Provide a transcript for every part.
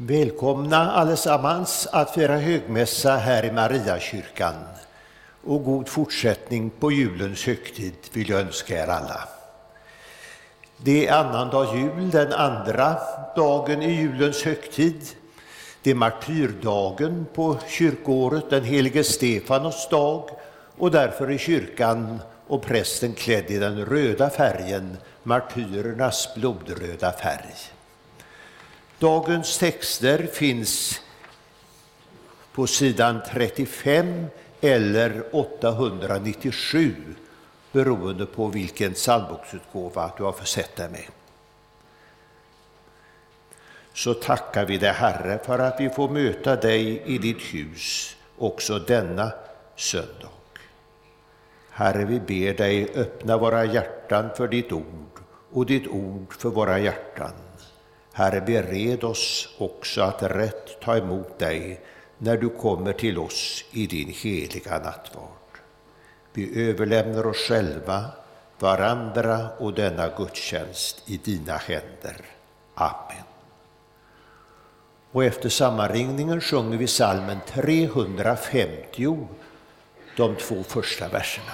Välkomna allesammans att fira högmässa här i Mariakyrkan. Och god fortsättning på julens högtid vill jag önska er alla. Det är annandag jul, den andra dagen i julens högtid. Det är martyrdagen på kyrkåret, den helige Stefanos dag och därför är kyrkan och prästen klädd i den röda färgen, martyrernas blodröda färg. Dagens texter finns på sidan 35 eller 897 beroende på vilken psalmboksutgåva du har försett dig med. Så tackar vi dig, Herre, för att vi får möta dig i ditt hus också denna söndag. Herre, vi ber dig öppna våra hjärtan för ditt ord och ditt ord för våra hjärtan. Herre, bered oss också att rätt ta emot dig när du kommer till oss i din heliga nattvard. Vi överlämnar oss själva, varandra och denna gudstjänst i dina händer. Amen. Och efter sammanringningen sjunger vi salmen 350, de två första verserna.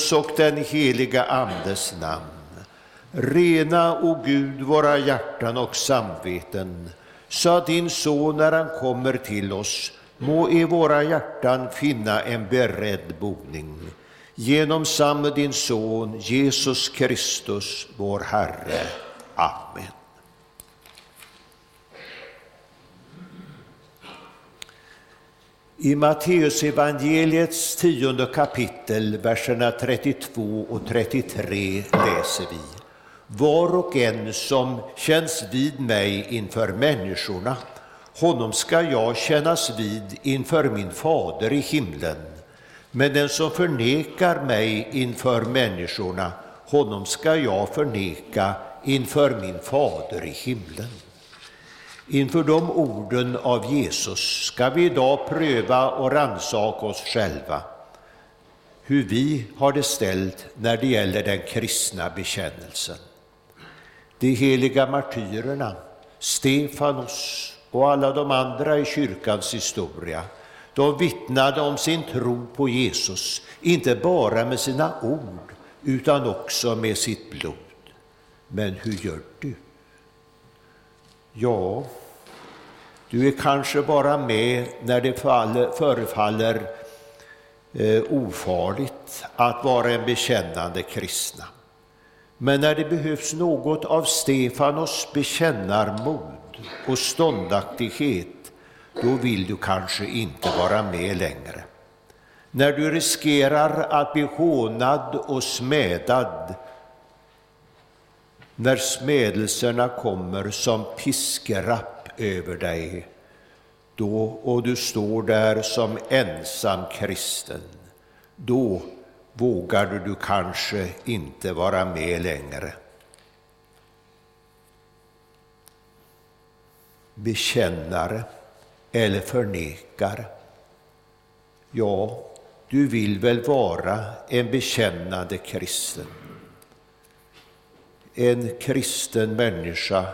Faderns och den heliga Andes namn. Rena, o Gud, våra hjärtan och samveten, så att din Son, när han kommer till oss, må i våra hjärtan finna en beredd boning. Genom samme din Son, Jesus Kristus, vår Herre. Amen. I Matteusevangeliets tionde kapitel, verserna 32 och 33 läser vi. Var och en som känns vid mig inför människorna, honom ska jag kännas vid inför min fader i himlen. Men den som förnekar mig inför människorna, honom ska jag förneka inför min fader i himlen. Inför de orden av Jesus ska vi idag pröva och rannsaka oss själva hur vi har det ställt när det gäller den kristna bekännelsen. De heliga martyrerna, Stefanos och alla de andra i kyrkans historia, de vittnade om sin tro på Jesus, inte bara med sina ord utan också med sitt blod. Men hur gör du? Ja, du är kanske bara med när det förefaller eh, ofarligt att vara en bekännande kristna. Men när det behövs något av Stefanos bekännarmod och ståndaktighet, då vill du kanske inte vara med längre. När du riskerar att bli hånad och smädad när smädelserna kommer som piskerapp över dig, då och du står där som ensam kristen, då vågar du kanske inte vara med längre. Bekännare eller förnekare. Ja, du vill väl vara en bekännande kristen en kristen människa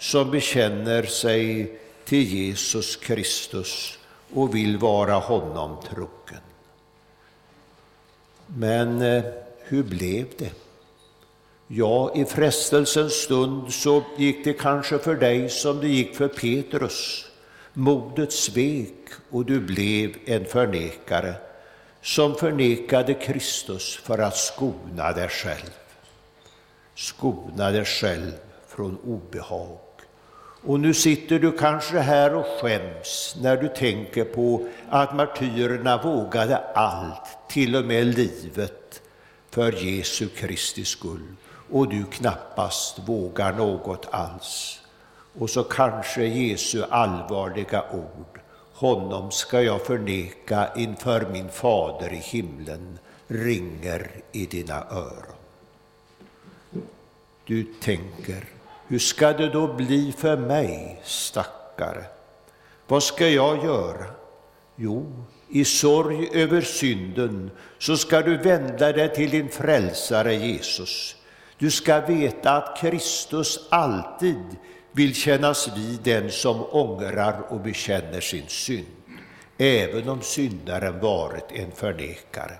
som bekänner sig till Jesus Kristus och vill vara honom trogen. Men eh, hur blev det? Ja, i frestelsens stund så gick det kanske för dig som det gick för Petrus. Modet svek och du blev en förnekare som förnekade Kristus för att skona dig själv skona dig själv från obehag. Och nu sitter du kanske här och skäms när du tänker på att martyrerna vågade allt, till och med livet, för Jesu Kristi skull. Och du knappast vågar något alls. Och så kanske Jesu allvarliga ord, honom ska jag förneka inför min fader i himlen, ringer i dina öron du tänker, hur ska det då bli för mig, stackare? Vad ska jag göra? Jo, i sorg över synden så ska du vända dig till din frälsare Jesus. Du ska veta att Kristus alltid vill kännas vid den som ångrar och bekänner sin synd, även om syndaren varit en förnekare.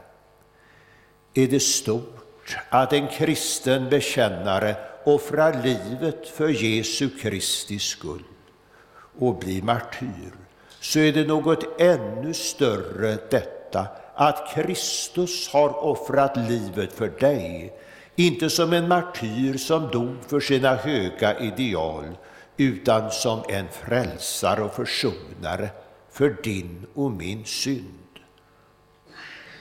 Är det stort att en kristen bekännare offrar livet för Jesu Kristi skull och blir martyr, så är det något ännu större detta att Kristus har offrat livet för dig, inte som en martyr som dog för sina höga ideal, utan som en frälsare och försonare för din och min synd,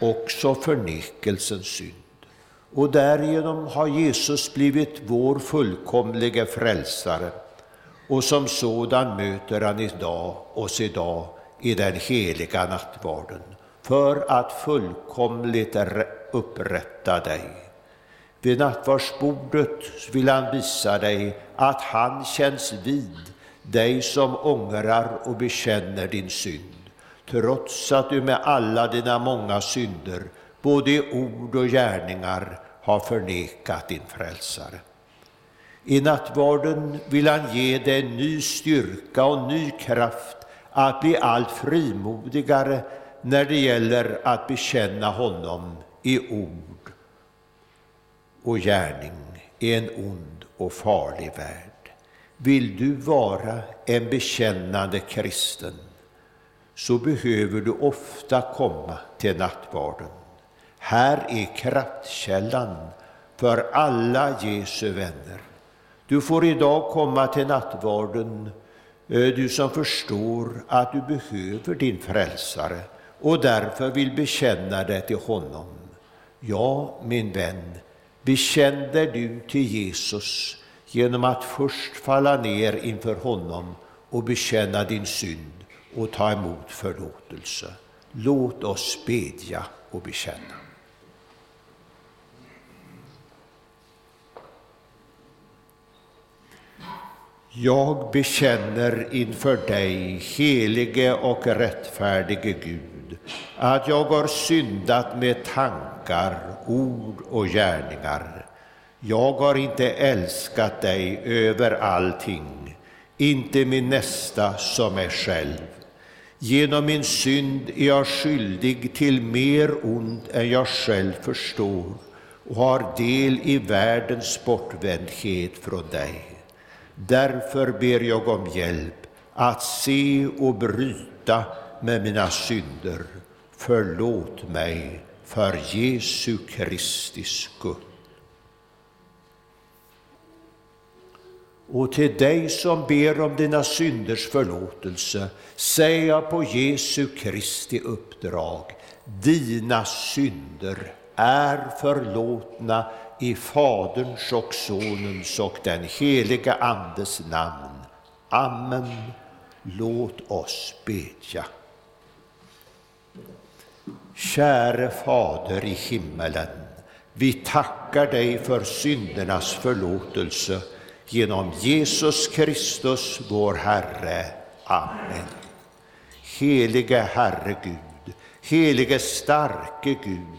också förnekelsens synd och därigenom har Jesus blivit vår fullkomlige frälsare och som sådan möter han idag oss idag i den heliga nattvarden för att fullkomligt upprätta dig. Vid nattvardsbordet vill han visa dig att han känns vid dig som ångrar och bekänner din synd, trots att du med alla dina många synder både i ord och gärningar har förnekat din frälsare. I nattvarden vill han ge dig ny styrka och ny kraft att bli allt frimodigare när det gäller att bekänna honom i ord och gärning i en ond och farlig värld. Vill du vara en bekännande kristen så behöver du ofta komma till nattvarden. Här är kraftkällan för alla Jesu vänner. Du får idag komma till nattvarden Du som förstår att du behöver din frälsare och därför vill bekänna dig till honom. Ja, min vän, bekänn dig du till Jesus genom att först falla ner inför honom och bekänna din synd och ta emot förlåtelse. Låt oss bedja och bekänna. Jag bekänner inför dig, helige och rättfärdige Gud, att jag har syndat med tankar, ord och gärningar. Jag har inte älskat dig över allting, inte min nästa som mig själv. Genom min synd är jag skyldig till mer ont än jag själv förstår och har del i världens bortvändhet från dig. Därför ber jag om hjälp att se och bryta med mina synder. Förlåt mig för Jesu Kristi skull. Och till dig som ber om dina synders förlåtelse säger jag på Jesu Kristi uppdrag, dina synder är förlåtna i Faderns och Sonens och den heliga Andes namn. Amen. Låt oss bedja. Käre Fader i himmelen, vi tackar dig för syndernas förlåtelse genom Jesus Kristus, vår Herre. Amen. Helige Herre Gud, helige starke Gud,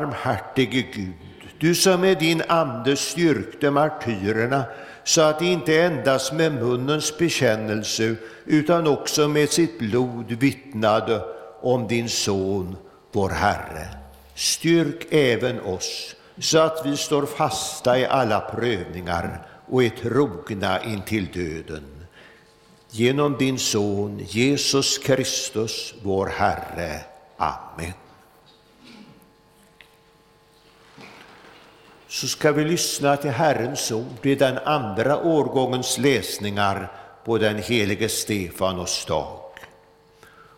Barmhärtige Gud, du som med din ande styrkte martyrerna så att de inte endast med munnens bekännelse utan också med sitt blod vittnade om din son, vår Herre. Styrk även oss så att vi står fasta i alla prövningar och är trogna intill döden. Genom din Son Jesus Kristus, vår Herre. Amen. Så ska vi lyssna till Herrens ord i den andra årgångens läsningar på den helige Stefanos dag.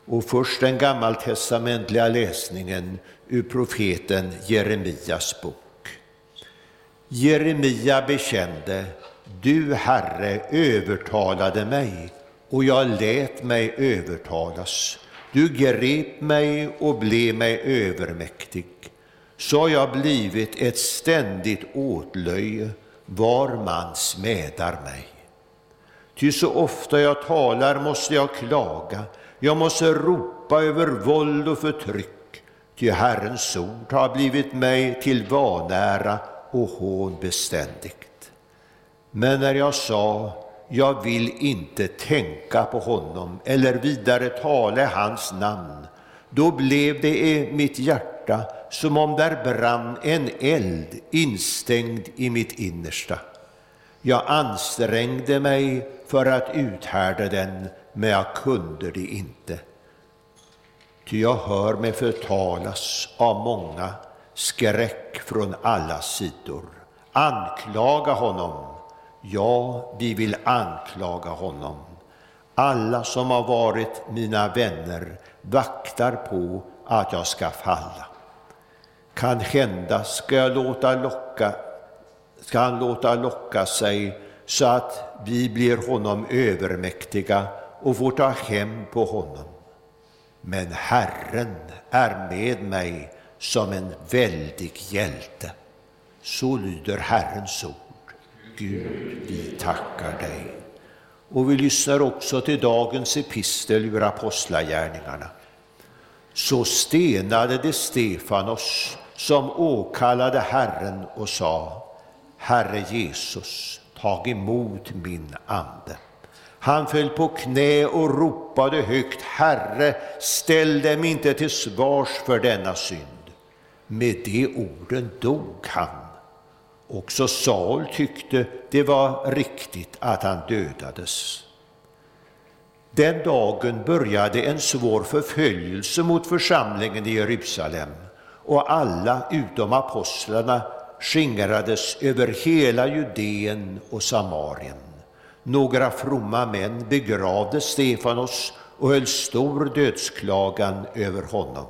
Och först den gammaltestamentliga läsningen ur profeten Jeremias bok. Jeremia bekände, du Herre övertalade mig och jag lät mig övertalas. Du grep mig och blev mig övermäktig så har jag blivit ett ständigt åtlöje, var man smädar mig. Ty så ofta jag talar måste jag klaga, jag måste ropa över våld och förtryck, ty Herrens ord har blivit mig till vanära och hån beständigt. Men när jag sa, jag vill inte tänka på honom eller vidare tala hans namn, då blev det i mitt hjärta som om där brann en eld instängd i mitt innersta. Jag ansträngde mig för att uthärda den, men jag kunde det inte. Ty jag hör mig förtalas av många, skräck från alla sidor. Anklaga honom, ja, vi vill anklaga honom. Alla som har varit mina vänner vaktar på att jag ska falla. Kan hända ska jag låta locka, ska han låta locka sig så att vi blir honom övermäktiga och får ta hem på honom. Men Herren är med mig som en väldig hjälte. Så lyder Herrens ord. Gud, vi tackar dig. Och vi lyssnar också till dagens epistel ur Apostlagärningarna. Så stenade de Stefanos som åkallade Herren och sa Herre Jesus, tag emot min ande. Han föll på knä och ropade högt, Herre, ställ dem inte till svars för denna synd. Med de orden dog han. Också Saul tyckte det var riktigt att han dödades. Den dagen började en svår förföljelse mot församlingen i Jerusalem och alla utom apostlarna skingrades över hela Judeen och Samarien. Några fromma män begravde Stefanos och höll stor dödsklagan över honom.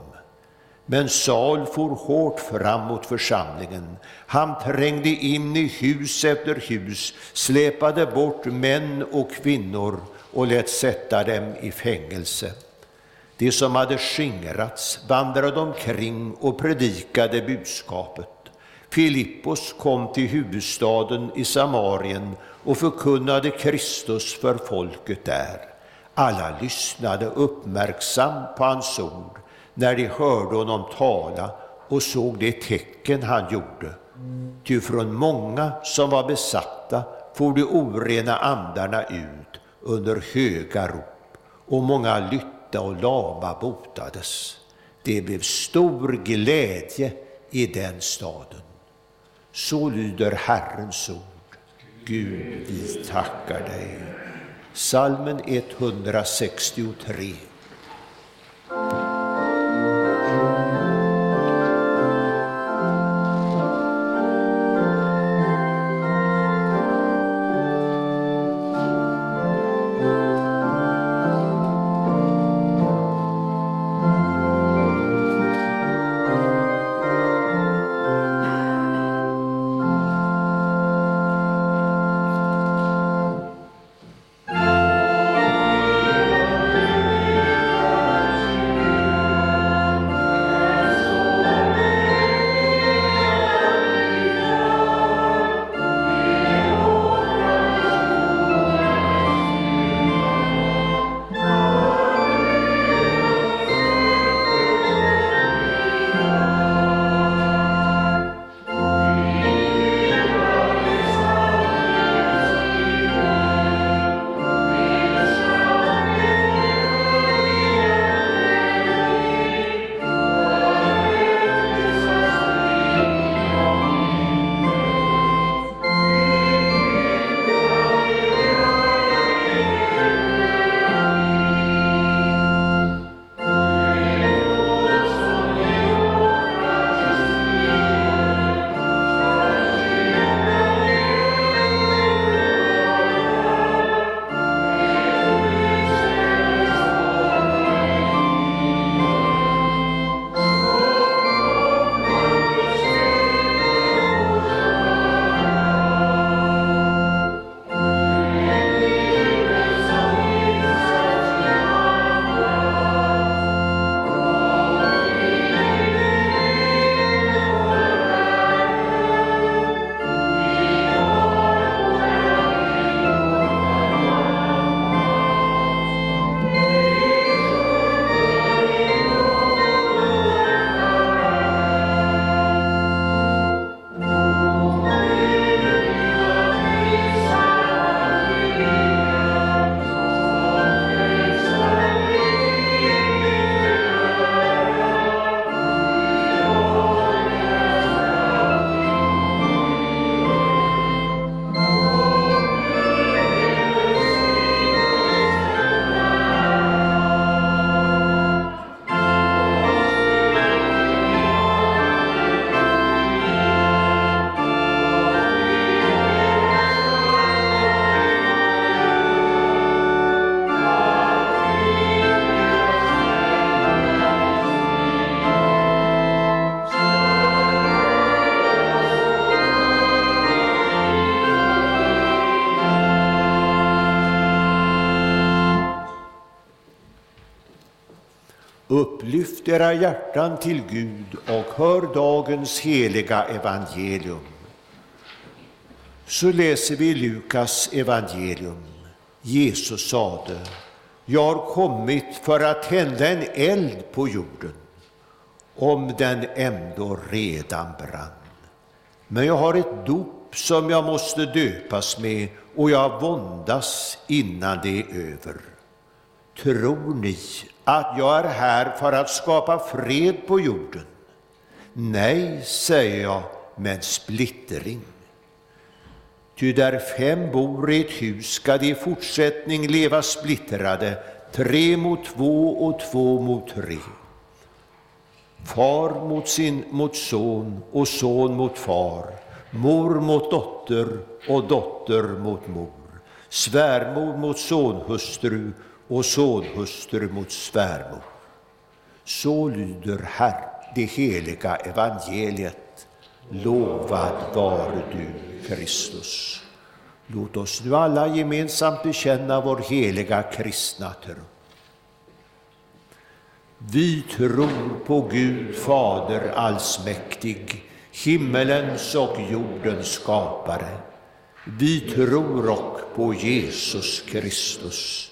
Men Saul for hårt fram mot församlingen. Han trängde in i hus efter hus, släpade bort män och kvinnor och lät sätta dem i fängelse. De som hade skingrats vandrade omkring och predikade budskapet. Filippos kom till huvudstaden i Samarien och förkunnade Kristus för folket där. Alla lyssnade uppmärksamt på hans ord när de hörde honom tala och såg det tecken han gjorde. Ty från många som var besatta for de orena andarna ut under höga rop, och många lytta och lama botades. Det blev stor glädje i den staden. Så lyder Herrens ord. Gud, vi tackar dig. Salmen 163. Era hjärtan till Gud och hör dagens heliga evangelium. Så läser vi Lukas evangelium. Jesus sade, jag har kommit för att tända en eld på jorden, om den ändå redan brann. Men jag har ett dop som jag måste döpas med och jag våndas innan det är över. Tror ni att jag är här för att skapa fred på jorden? Nej, säger jag, men splittring. Ty där fem bor i ett hus ska de i fortsättning leva splittrade, tre mot två och två mot tre. Far mot, sin, mot son och son mot far, mor mot dotter och dotter mot mor, svärmor mot sonhustru och sonhustru mot svärmor. Så lyder Herr, det heliga evangeliet. Lovad vare du, Kristus. Låt oss nu alla gemensamt bekänna vår heliga kristna tro. Vi tror på Gud Fader allsmäktig, himmelens och jordens skapare. Vi tror och på Jesus Kristus,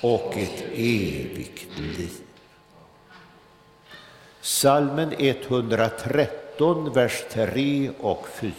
och ett evigt liv. Salmen 113, vers 3 och 4.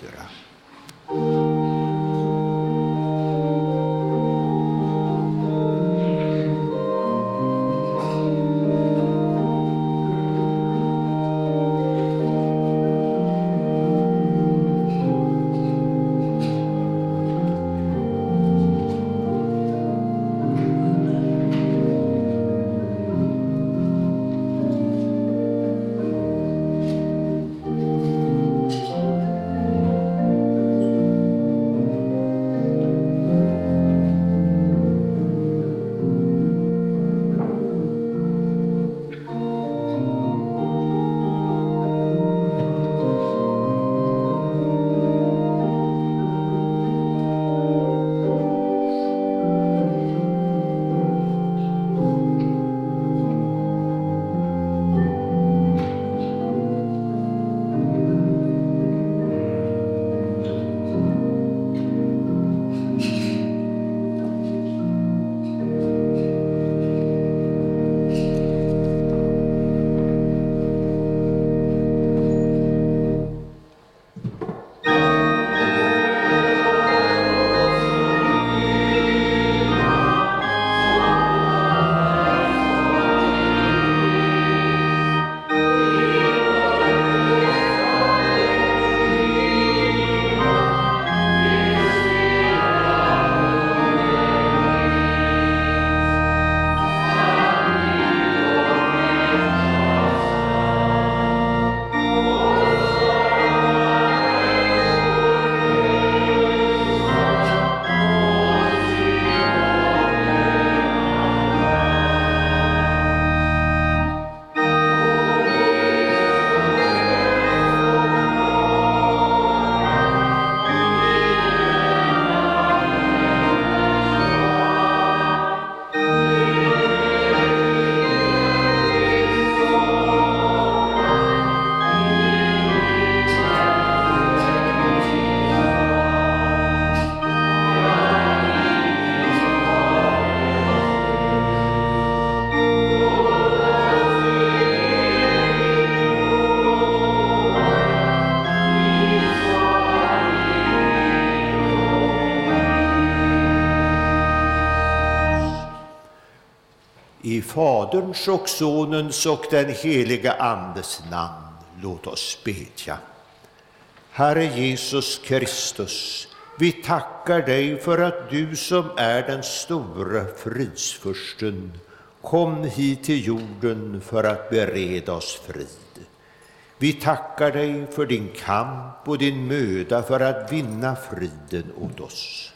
Faderns och Sonens och den heliga Andes namn, låt oss bedja. Herre Jesus Kristus, vi tackar dig för att du som är den store fridsfursten kom hit till jorden för att bereda oss frid. Vi tackar dig för din kamp och din möda för att vinna friden åt oss.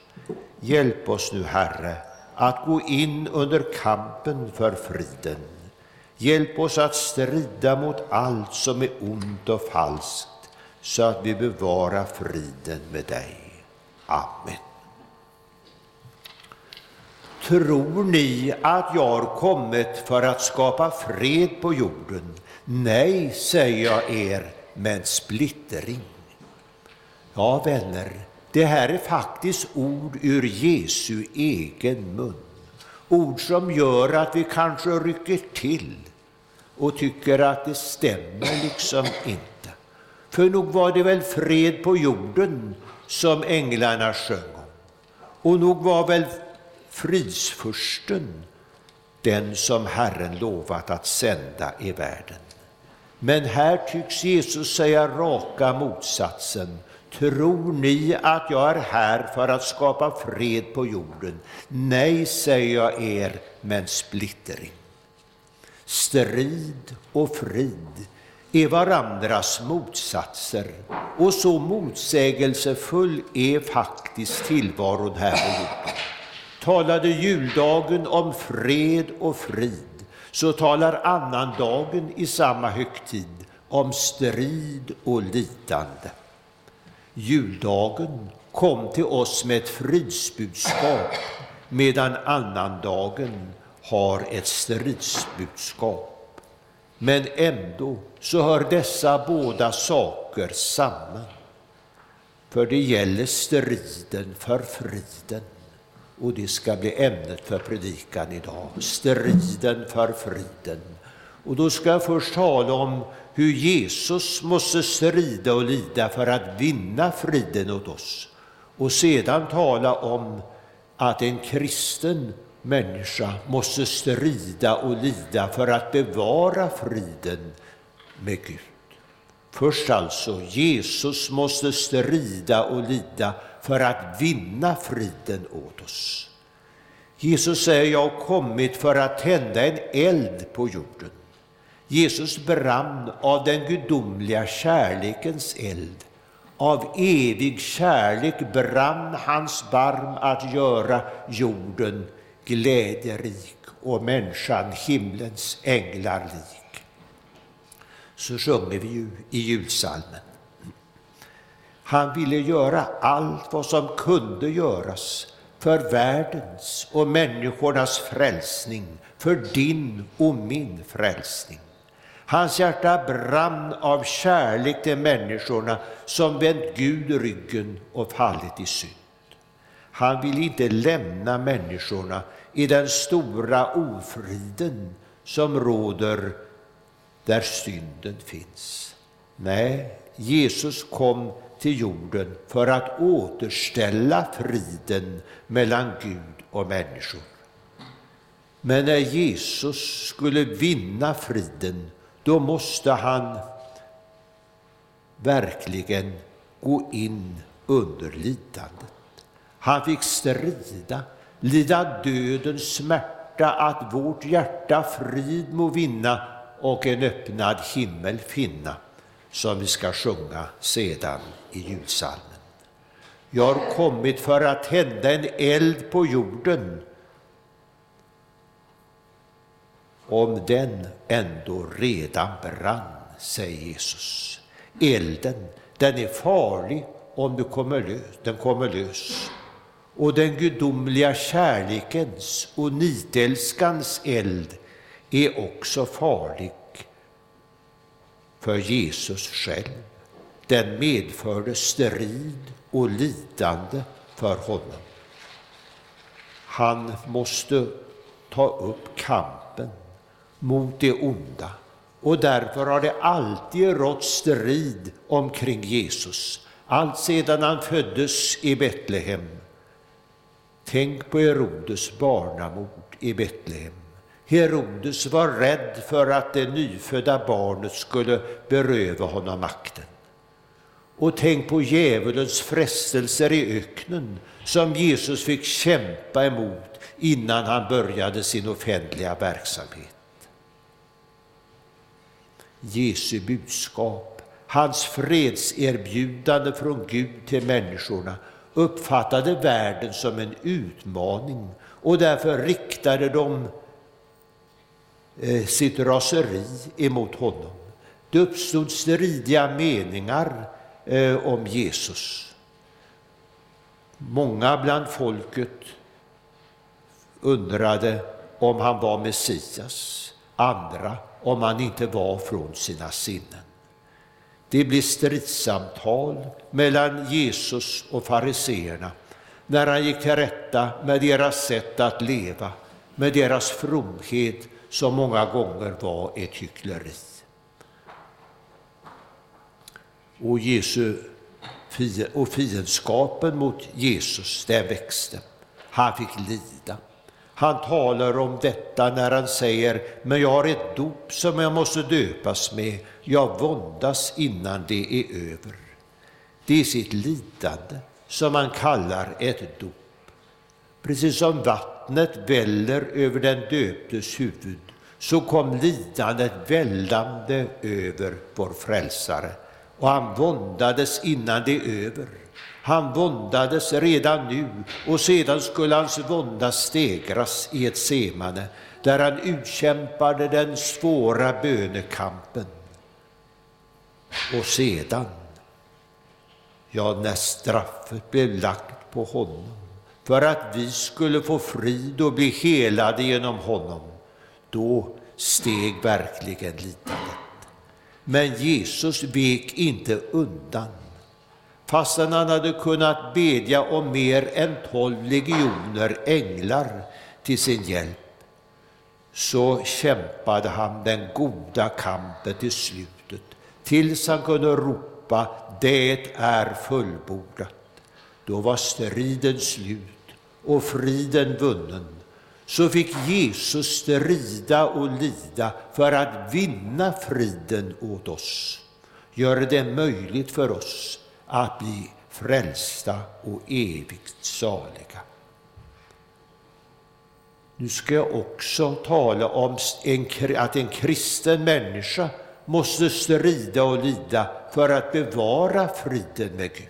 Hjälp oss nu, Herre, att gå in under kampen för friden. Hjälp oss att strida mot allt som är ont och falskt, så att vi bevarar friden med dig. Amen. Tror ni att jag har kommit för att skapa fred på jorden? Nej, säger jag er, men splittring. Ja, vänner, det här är faktiskt ord ur Jesu egen mun. Ord som gör att vi kanske rycker till och tycker att det stämmer liksom inte. För nog var det väl fred på jorden som änglarna sjöng om. Och nog var väl fridsfursten den som Herren lovat att sända i världen. Men här tycks Jesus säga raka motsatsen. Tror ni att jag är här för att skapa fred på jorden? Nej, säger jag er, men splittring. Strid och frid är varandras motsatser och så motsägelsefull är faktiskt tillvaron här på jorden. Talade juldagen om fred och frid, så talar annandagen i samma högtid om strid och lidande. Juldagen kom till oss med ett fridsbudskap, medan annandagen har ett stridsbudskap. Men ändå så hör dessa båda saker samman. För det gäller striden för friden. Och det ska bli ämnet för predikan idag. Striden för friden. Och då ska jag först tala om hur Jesus måste strida och lida för att vinna friden åt oss. Och sedan tala om att en kristen människa måste strida och lida för att bevara friden med Gud. Först alltså, Jesus måste strida och lida för att vinna friden åt oss. Jesus säger, jag har kommit för att tända en eld på jorden. Jesus brann av den gudomliga kärlekens eld. Av evig kärlek brann hans barm att göra jorden glädjerik och människan himlens änglar lik. Så sjunger vi ju i julsalmen. Han ville göra allt vad som kunde göras för världens och människornas frälsning, för din och min frälsning. Hans hjärta brann av kärlek till människorna som vänt Gud ryggen och fallit i synd. Han vill inte lämna människorna i den stora ofriden som råder där synden finns. Nej, Jesus kom till jorden för att återställa friden mellan Gud och människor. Men när Jesus skulle vinna friden, då måste han verkligen gå in under lidandet. Han fick strida, lida dödens smärta, att vårt hjärta frid må vinna och en öppnad himmel finna, som vi ska sjunga sedan i julsalmen. Jag har kommit för att tända en eld på jorden, om den ändå redan brann, säger Jesus. Elden, den är farlig om du kommer lös, den kommer lös och den gudomliga kärlekens och nitälskans eld är också farlig för Jesus själv. Den medförde strid och lidande för honom. Han måste ta upp kampen mot det onda och därför har det alltid rått strid omkring Jesus, allt sedan han föddes i Betlehem Tänk på Herodes barnamord i Betlehem. Herodes var rädd för att det nyfödda barnet skulle beröva honom makten. Och tänk på djävulens frestelser i öknen som Jesus fick kämpa emot innan han började sin offentliga verksamhet. Jesu budskap, hans fredserbjudande från Gud till människorna uppfattade världen som en utmaning och därför riktade de eh, sitt raseri emot honom. Det uppstod stridiga meningar eh, om Jesus. Många bland folket undrade om han var Messias, andra om man inte var från sina sinnen. Det blev stridssamtal mellan Jesus och fariseerna när han gick till rätta med deras sätt att leva, med deras fromhet som många gånger var ett hyckleri. Och, Jesu, och fiendskapen mot Jesus, den växte. Han fick lida. Han talar om detta när han säger, men jag har ett dop som jag måste döpas med. Jag våndas innan det är över. Det är sitt lidande som man kallar ett dop. Precis som vattnet väller över den döptes huvud så kom lidandet vällande över vår frälsare och han våndades innan det är över. Han våndades redan nu och sedan skulle hans vånda stegras i ett semane där han utkämpade den svåra bönekampen. Och sedan, ja, när straffet blev lagt på honom för att vi skulle få frid och bli helade genom honom, då steg verkligen lidandet. Men Jesus vek inte undan fastän han hade kunnat bedja om mer än tolv legioner änglar till sin hjälp, så kämpade han den goda kampen till slutet, tills han kunde ropa det är fullbordat. Då var striden slut och friden vunnen. Så fick Jesus strida och lida för att vinna friden åt oss. göra det möjligt för oss att bli frälsta och evigt saliga. Nu ska jag också tala om en, att en kristen människa måste strida och lida för att bevara friden med Gud.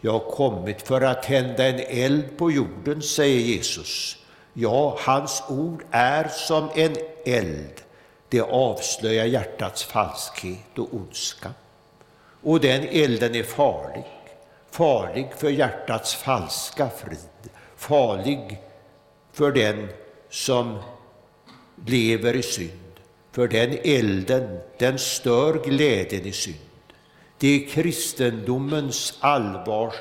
Jag har kommit för att tända en eld på jorden, säger Jesus. Ja, hans ord är som en eld. Det avslöjar hjärtats falskhet och ondska. Och den elden är farlig. Farlig för hjärtats falska frid. Farlig för den som lever i synd. För den elden, den stör glädjen i synd. Det är kristendomens allvarsamma,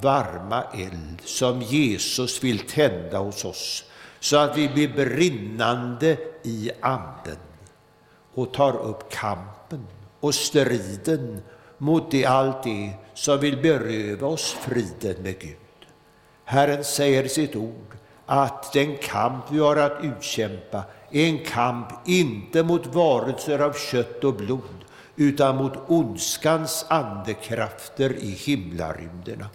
varma eld som Jesus vill tända hos oss så att vi blir brinnande i anden och tar upp kampen och striden mot det, allt det som vill beröva oss friden med Gud. Herren säger i sitt ord att den kamp vi har att utkämpa är en kamp inte mot varelser av kött och blod utan mot ondskans andekrafter i himlarymderna.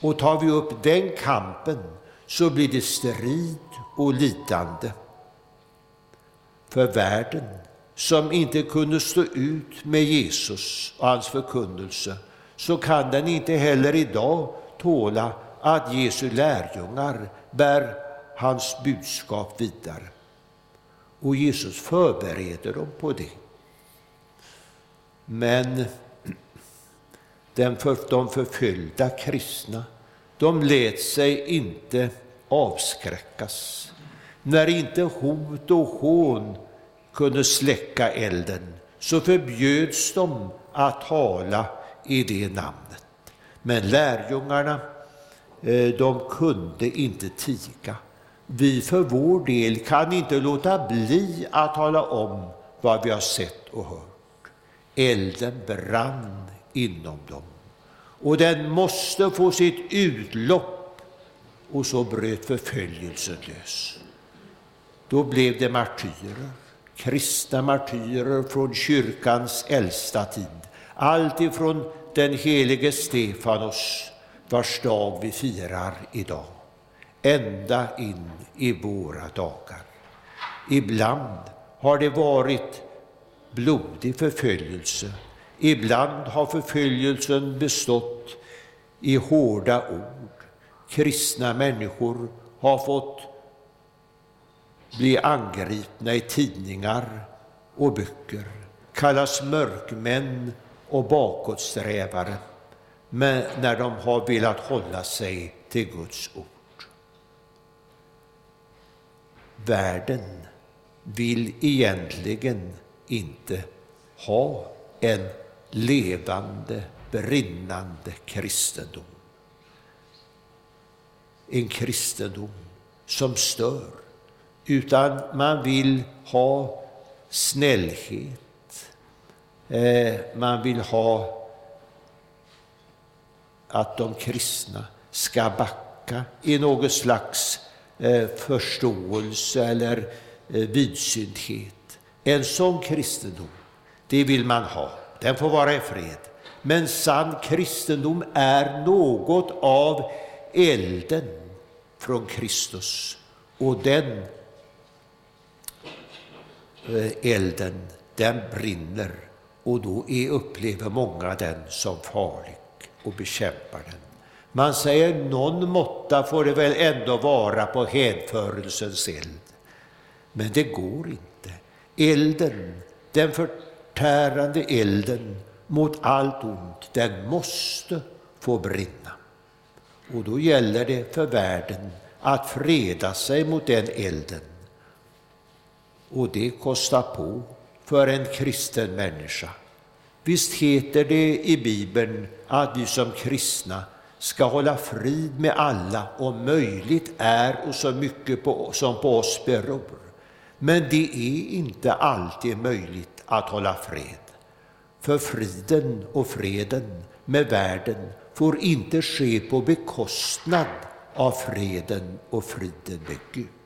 Och tar vi upp den kampen så blir det strid och lidande. För världen som inte kunde stå ut med Jesus och hans förkunnelse, så kan den inte heller idag tåla att Jesu lärjungar bär hans budskap vidare. Och Jesus förbereder dem på det. Men den för, de förföljda kristna, de lät sig inte avskräckas. När inte hot och hån kunde släcka elden så förbjöds de att tala i det namnet. Men lärjungarna, eh, de kunde inte tiga. Vi för vår del kan inte låta bli att tala om vad vi har sett och hört. Elden brann inom dem och den måste få sitt utlopp och så bröt förföljelsen lös. Då blev det martyrer, kristna martyrer från kyrkans äldsta tid. Allt ifrån den helige Stefanos, vars dag vi firar idag, ända in i våra dagar. Ibland har det varit blodig förföljelse. Ibland har förföljelsen bestått i hårda ord. Kristna människor har fått bli angripna i tidningar och böcker, kallas mörkmän och bakåtsträvare men när de har velat hålla sig till Guds ord. Världen vill egentligen inte ha en levande, brinnande kristendom. En kristendom som stör, utan man vill ha snällhet. Eh, man vill ha att de kristna ska backa i något slags eh, förståelse eller eh, vidsynthet. En sån kristendom, det vill man ha. Den får vara i fred. Men sann kristendom är något av elden från Kristus. Och den Eh, elden, den brinner och då är, upplever många den som farlig och bekämpar den. Man säger någon måtta får det väl ändå vara på hänförelsens eld. Men det går inte. Elden, den förtärande elden mot allt ont, den måste få brinna. Och då gäller det för världen att freda sig mot den elden. Och det kostar på för en kristen människa. Visst heter det i Bibeln att vi som kristna ska hålla frid med alla om möjligt är och så mycket på, som på oss beror. Men det är inte alltid möjligt att hålla fred. För friden och freden med världen får inte ske på bekostnad av freden och friden med Gud.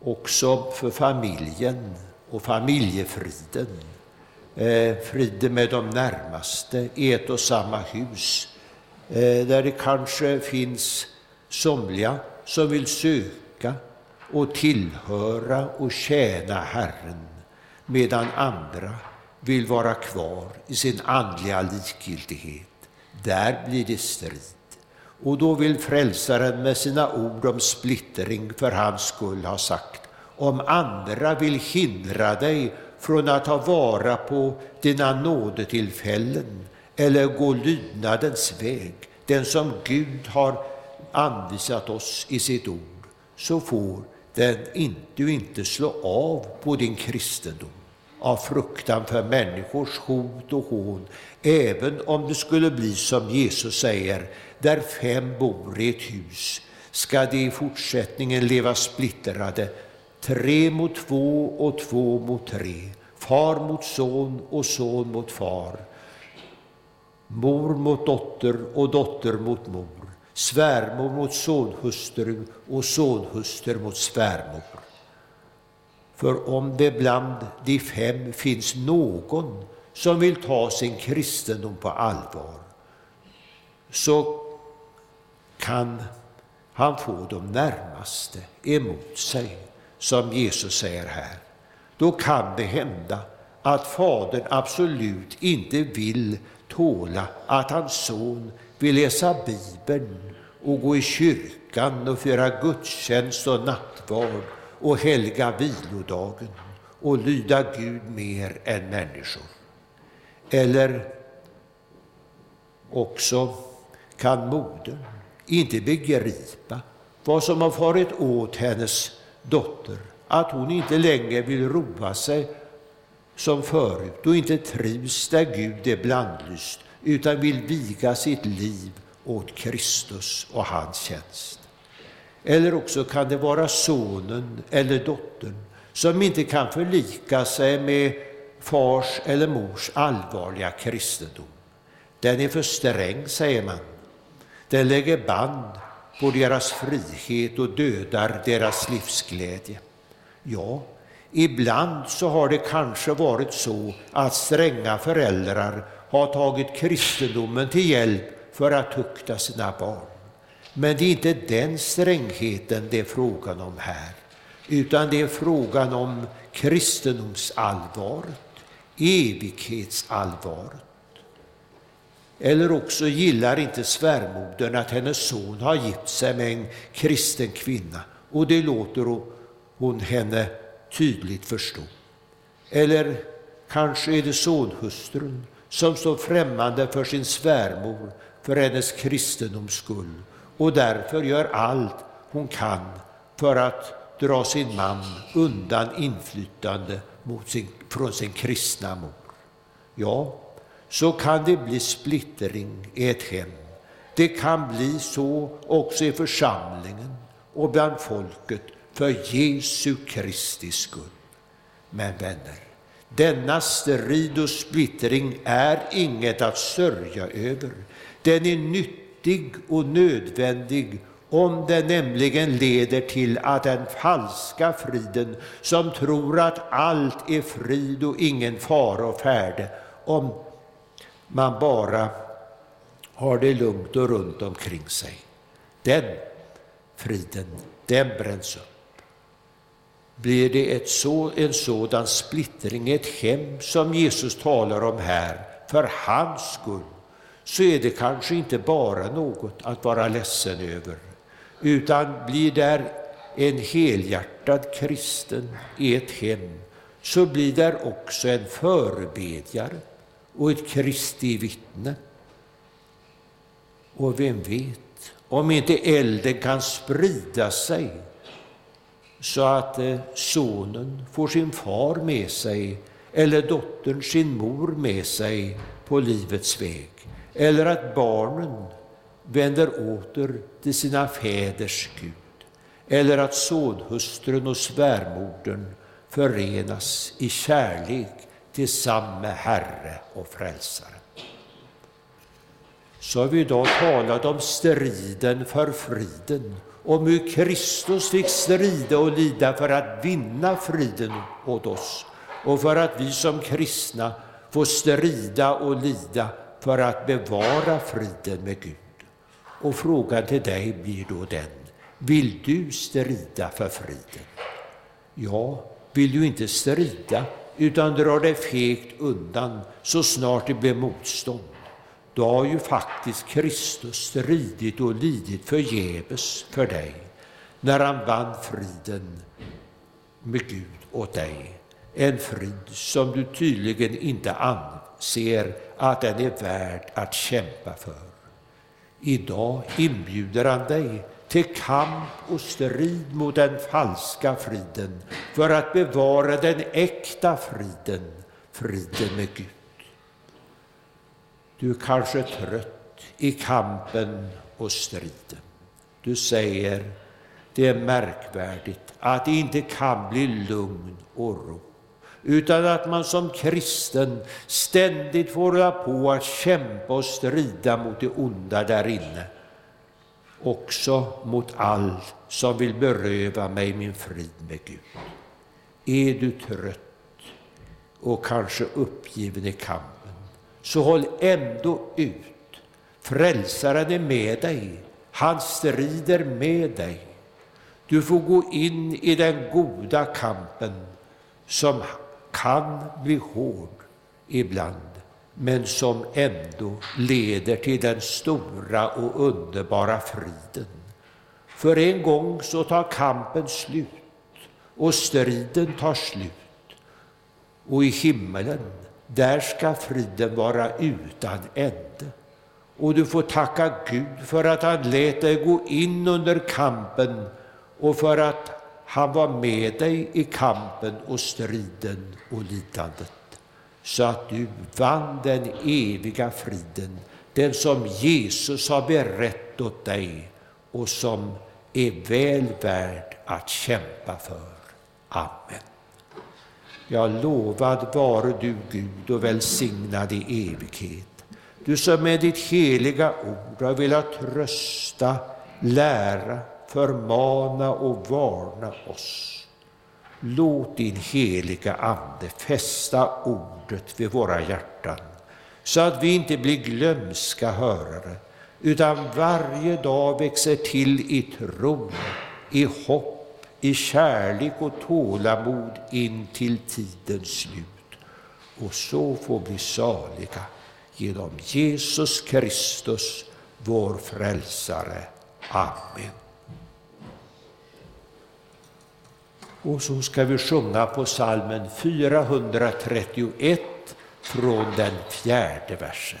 Också för familjen och familjefriden eh, friden med de närmaste i ett och samma hus, eh, där det kanske finns somliga som vill söka och tillhöra och tjäna Herren, medan andra vill vara kvar i sin andliga likgiltighet. Där blir det strid. Och då vill frälsaren med sina ord om splittring för hans skull ha sagt, om andra vill hindra dig från att ta vara på dina nådetillfällen eller gå lydnadens väg, den som Gud har anvisat oss i sitt ord, så får den inte, du inte slå av på din kristendom av fruktan för människors hot och hån, även om det skulle bli som Jesus säger, där fem bor i ett hus ska de i fortsättningen leva splittrade, tre mot två och två mot tre, far mot son och son mot far, mor mot dotter och dotter mot mor, svärmor mot sonhustru och sonhustru mot svärmor. För om det bland de fem finns någon som vill ta sin kristendom på allvar, så kan han få de närmaste emot sig, som Jesus säger här. Då kan det hända att fadern absolut inte vill tåla att hans son vill läsa Bibeln och gå i kyrkan och föra gudstjänst och nattvard och helga vilodagen och lyda Gud mer än människor. Eller också kan modern inte begripa vad som har farit åt hennes dotter, att hon inte längre vill roa sig som förut och inte trivs där Gud är blandlyst utan vill viga sitt liv åt Kristus och hans tjänst. Eller också kan det vara sonen eller dottern som inte kan förlika sig med fars eller mors allvarliga kristendom. Den är för sträng, säger man. Den lägger band på deras frihet och dödar deras livsglädje. Ja, ibland så har det kanske varit så att stränga föräldrar har tagit kristendomen till hjälp för att tukta sina barn. Men det är inte den strängheten det är frågan om här, utan det är frågan om kristendomsallvaret, evighetsallvaret. Eller också gillar inte svärmodern att hennes son har gift sig med en kristen kvinna och det låter hon henne tydligt förstå. Eller kanske är det sonhustrun som står främmande för sin svärmor för hennes kristendoms skull och därför gör allt hon kan för att dra sin man undan inflytande mot sin, från sin kristna mor. Ja, så kan det bli splittring i ett hem. Det kan bli så också i församlingen och bland folket för Jesu Kristi skull. Men vänner, denna strid och splittring är inget att sörja över. Den är nyttig och nödvändig om den nämligen leder till att den falska friden, som tror att allt är frid och ingen fara och färde, om man bara har det lugnt och runt omkring sig, den friden, den bränns upp. Blir det ett så, en sådan splittring i ett hem som Jesus talar om här, för hans skull, så är det kanske inte bara något att vara ledsen över, utan blir där en helhjärtad kristen i ett hem, så blir där också en förebedjare och ett Kristi vittne. Och vem vet, om inte elden kan sprida sig så att eh, sonen får sin far med sig eller dottern sin mor med sig på livets väg. Eller att barnen vänder åter till sina fäders Gud. Eller att sonhustrun och svärmodern förenas i kärlek till samme Herre och Frälsare. Så har vi idag talat om striden för friden om hur Kristus fick strida och lida för att vinna friden åt oss och för att vi som kristna får strida och lida för att bevara friden med Gud. Och frågan till dig blir då den, vill du strida för friden? Ja, vill du inte strida utan drar dig fegt undan så snart det blir motstånd, då har ju faktiskt Kristus stridit och lidit förgäves för dig när han vann friden med Gud åt dig. En frid som du tydligen inte anser att den är värd att kämpa för. Idag inbjuder han dig till kamp och strid mot den falska friden för att bevara den äkta friden, friden med Gud. Du är kanske trött i kampen och striden. Du säger, det är märkvärdigt att det inte kan bli lugn och ro, utan att man som kristen ständigt får hålla på att kämpa och strida mot det onda där inne, också mot all som vill beröva mig min frid med Gud. Är du trött och kanske uppgiven i kampen, så håll ändå ut. Frälsaren är med dig. Han strider med dig. Du får gå in i den goda kampen som kan bli hård ibland, men som ändå leder till den stora och underbara friden. För en gång så tar kampen slut och striden tar slut. Och i himmelen där ska friden vara utan ände. Och du får tacka Gud för att han lät dig gå in under kampen och för att han var med dig i kampen och striden och lidandet. Så att du vann den eviga friden, den som Jesus har berett åt dig och som är väl värd att kämpa för. Amen. Ja, lovad vare du Gud och välsignad i evighet. du som med ditt heliga ord har velat trösta, lära, förmana och varna oss. Låt din heliga Ande fästa ordet vid våra hjärtan så att vi inte blir glömska hörare utan varje dag växer till i tro, i hopp, i kärlek och tålamod in till tidens slut och så får vi saliga genom Jesus Kristus, vår frälsare. Amen. Och så ska vi sjunga på salmen 431 från den fjärde versen.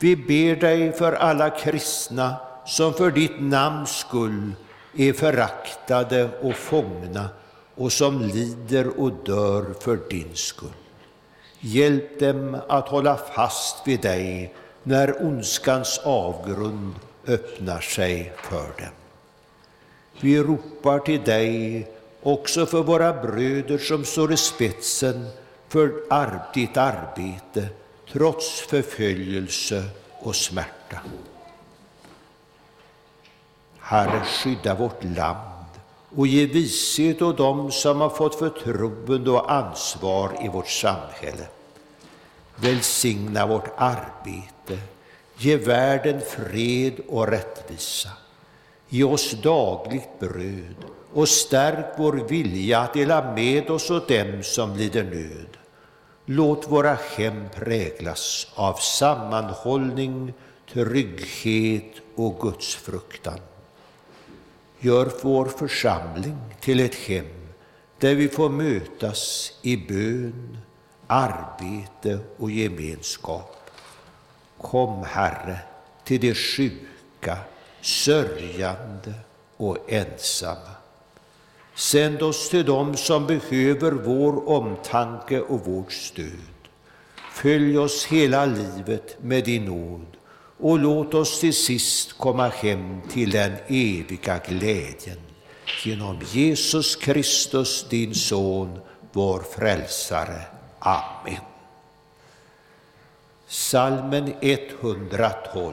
vi ber dig för alla kristna som för ditt namns skull är föraktade och fångna och som lider och dör för din skull. Hjälp dem att hålla fast vid dig när ondskans avgrund öppnar sig för dem. Vi ropar till dig också för våra bröder som står i spetsen för ditt arbete trots förföljelse och smärta. Herre, skydda vårt land och ge vishet åt dem som har fått förtroende och ansvar i vårt samhälle. Välsigna vårt arbete, ge världen fred och rättvisa. Ge oss dagligt bröd och stärk vår vilja att dela med oss åt dem som lider nöd. Låt våra hem präglas av sammanhållning, trygghet och gudsfruktan. Gör vår församling till ett hem där vi får mötas i bön, arbete och gemenskap. Kom, Herre, till de sjuka, sörjande och ensamma. Sänd oss till dem som behöver vår omtanke och vårt stöd. Följ oss hela livet med din nåd och låt oss till sist komma hem till den eviga glädjen. Genom Jesus Kristus, din Son, vår Frälsare. Amen. Salmen 112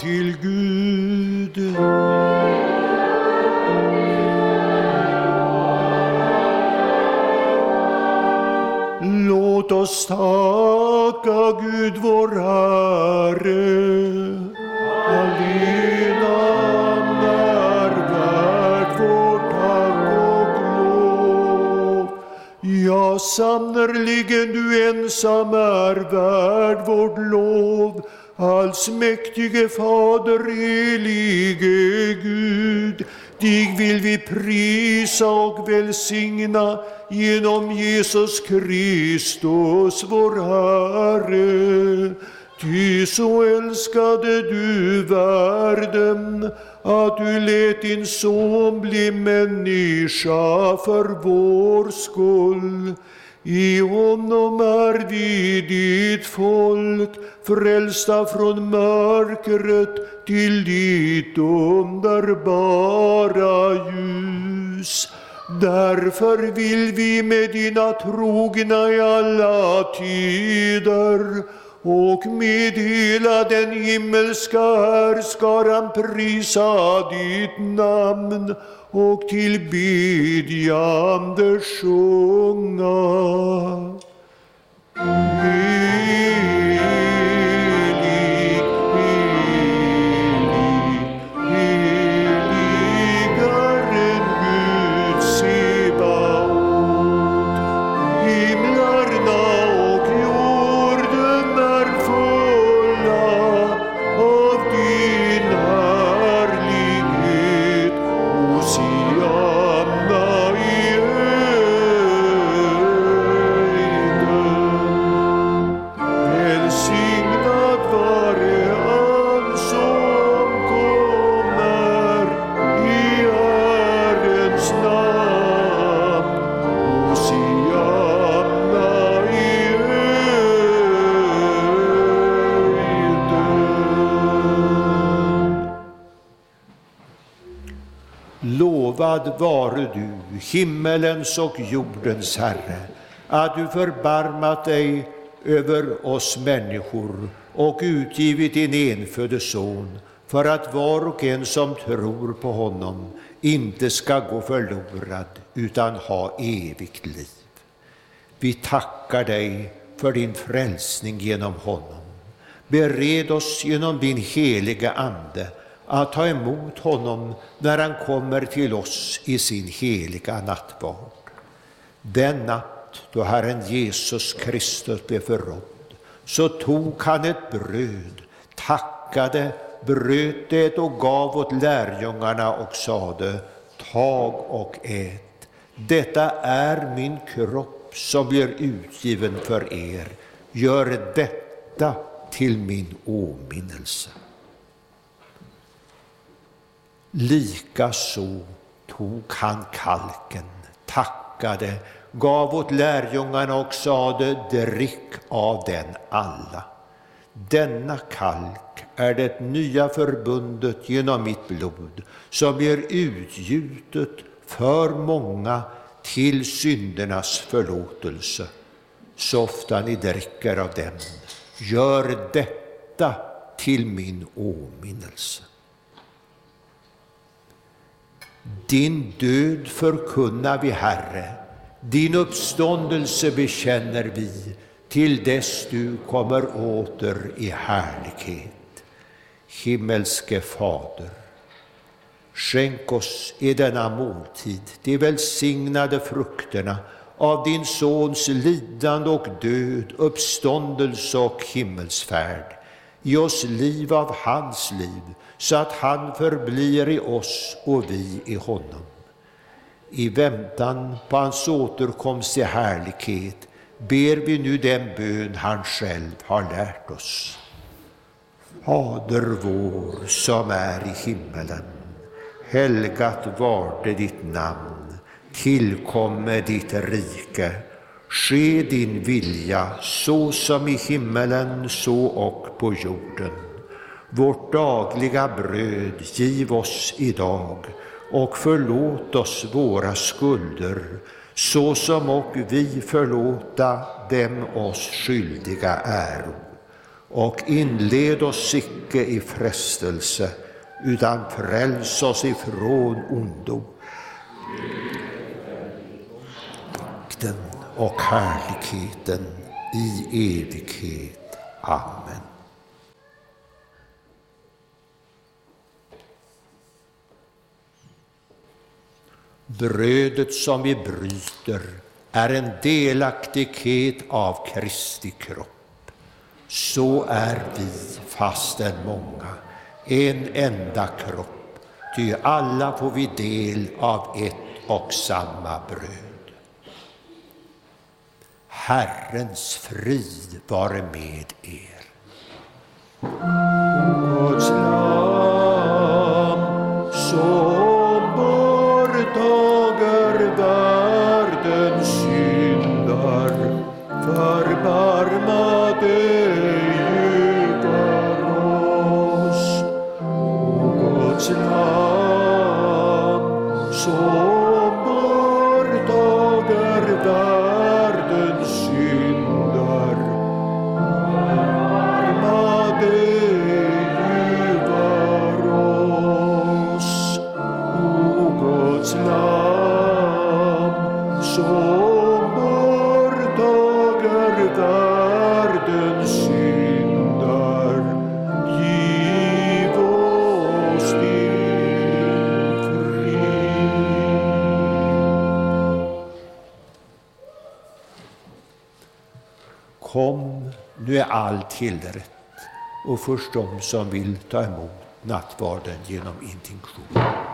till Gud. Låt oss tacka Gud vår Herre. Allena är värd vårt tack och lov. Ja, sannerligen du ensam är värd vårt lov. Allsmäktige Fader, helige Gud, dig vill vi prisa och välsigna genom Jesus Kristus, vår Herre. Ty så älskade du världen att du lät din son bli människa för vår skull. I honom är vi ditt folk, frälsta från mörkret till ditt underbara ljus. Därför vill vi med dina trogna i alla tider och med hela den himmelska härskaran prisa ditt namn och tillbedjande sjunga. Helig, Lovad vare du, himmelens och jordens Herre, att du förbarmat dig över oss människor och utgivit din enfödde Son, för att var och en som tror på honom inte ska gå förlorad utan ha evigt liv. Vi tackar dig för din frälsning genom honom. Bered oss genom din heliga Ande att ta emot honom när han kommer till oss i sin heliga nattvard. Den natt då Herren Jesus Kristus blev förrådd, så tog han ett bröd, tackade, bröt det och gav åt lärjungarna och sade, tag och ät. Detta är min kropp som blir utgiven för er. Gör detta till min åminnelse. Likaså tog han kalken, tackade, gav åt lärjungarna och sade, drick av den alla. Denna kalk är det nya förbundet genom mitt blod, som blir utgjutet för många till syndernas förlåtelse. Så ofta ni dricker av den, gör detta till min åminnelse. Din död förkunnar vi, Herre, din uppståndelse bekänner vi till dess du kommer åter i härlighet. Himmelske Fader, skänk oss i denna måltid de välsignade frukterna av din Sons lidande och död, uppståndelse och himmelsfärd. Ge oss liv av hans liv, så att han förblir i oss och vi i honom. I väntan på hans återkomst i härlighet ber vi nu den bön han själv har lärt oss. Fader vår som är i himmelen. Helgat varde ditt namn. Tillkomme ditt rike. Ske din vilja så som i himmelen så och på jorden. Vårt dagliga bröd giv oss idag och förlåt oss våra skulder så som och vi förlåta dem oss skyldiga äro och inled oss icke i frestelse, utan fräls oss ifrån ondo. Makten och härligheten i evighet. Amen. Brödet som vi bryter är en delaktighet av Kristi kropp. Så är vi, fastän många, en enda kropp, ty alla får vi del av ett och samma bröd. Herrens frid vare med er. Allt tillrätt och först de som vill ta emot nattvarden genom intinktion.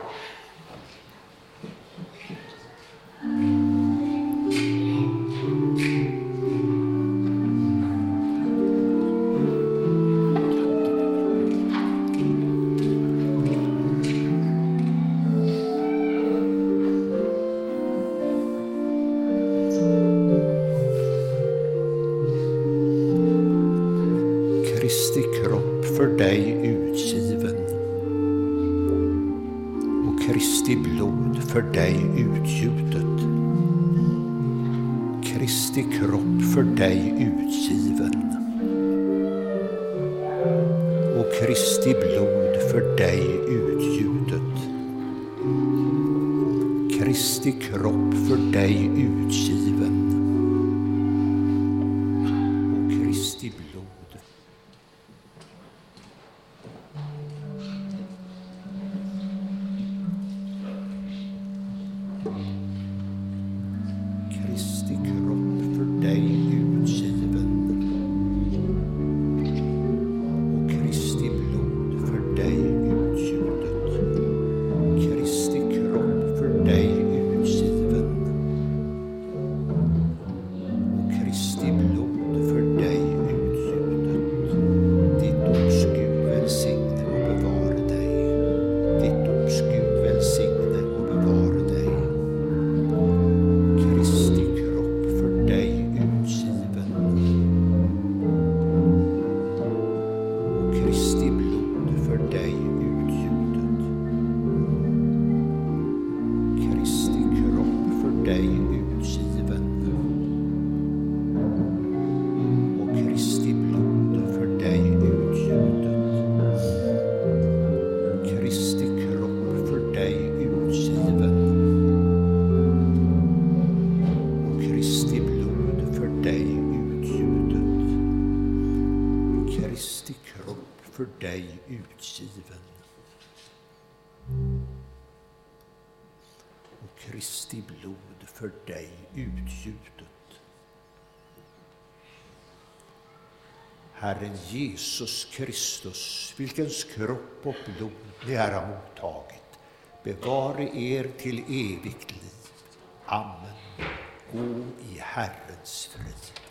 Kristi kropp för dig Herren Jesus Kristus, vilkens kropp och blod ni har mottagit, bevare er till evigt liv. Amen. Gå i Herrens frid.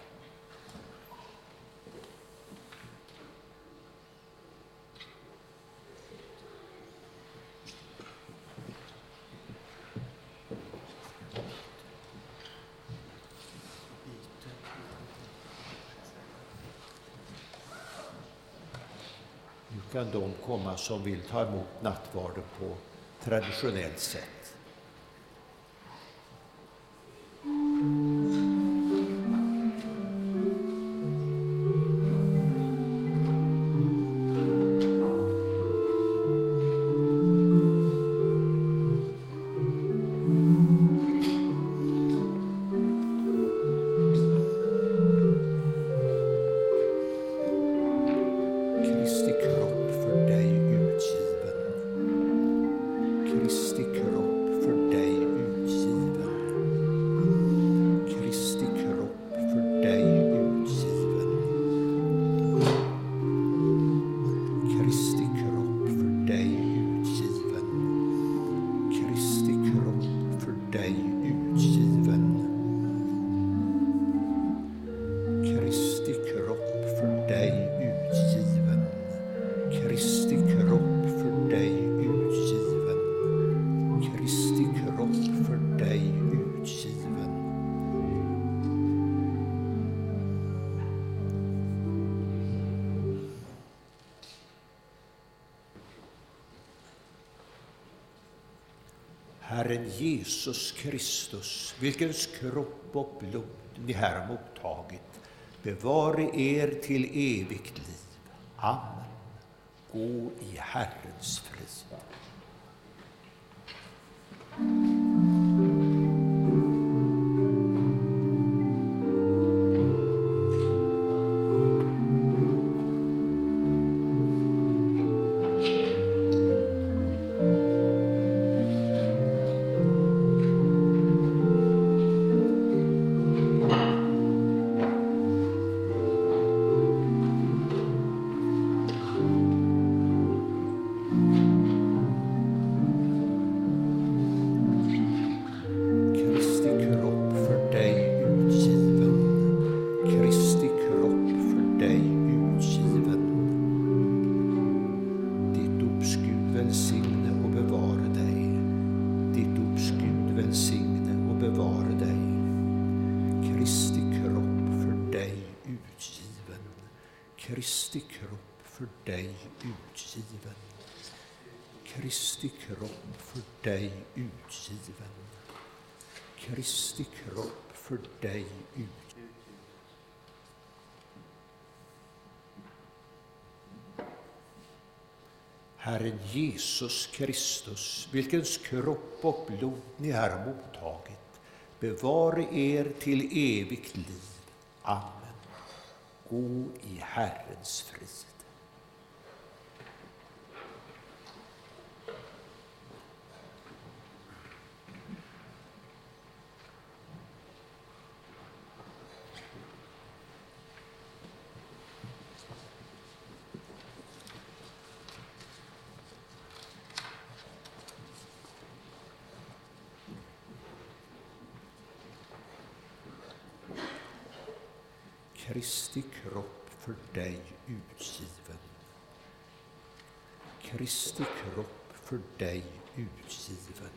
Kan de komma som vill ta emot nattvarden på traditionellt sätt. Vilkens kropp och blod ni här har mottagit, bevare er till evigt Jesus Kristus, vilkens kropp och blod ni här har mottagit, bevare er till evigt liv. Amen. Gå i Herrens frid. Kristi kropp för dig utgiven. Kristi kropp för dig utgiven.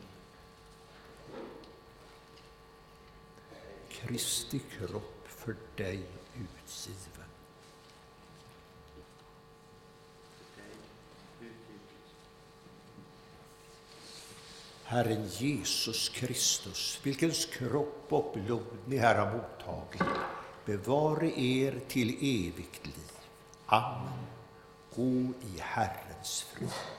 Kristi kropp för dig utgiven. Herren Jesus Kristus, vilkens kropp och blod ni här har mottagit, bevare er till evigt liv. Amen. Gå i Herrens frid.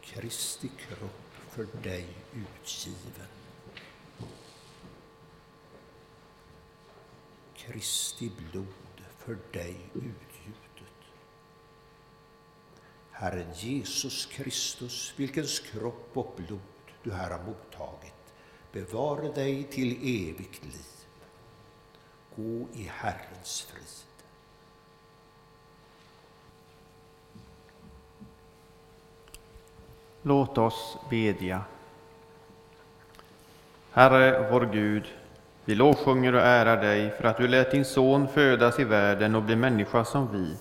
Kristi kropp för dig utgiven. Kristi blod för dig utgjutet. Herren Jesus Kristus, vilkens kropp och blod du här har mottagit, bevare dig till evigt liv. Gå i Herrens frid. Låt oss bedja. Herre, vår Gud, vi lovsjunger och ärar dig för att du lät din son födas i världen och bli människa som vi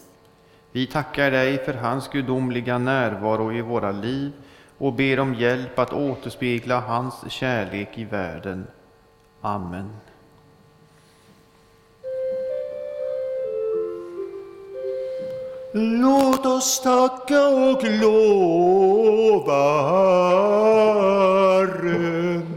vi tackar dig för hans gudomliga närvaro i våra liv och ber om hjälp att återspegla hans kärlek i världen. Amen. Låt oss tacka och lova Herren.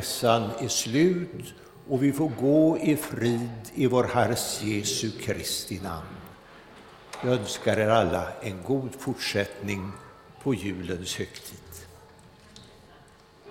Mässan är slut och vi får gå i frid i vår Herres Jesu Kristi namn. Jag önskar er alla en god fortsättning på julens högtid.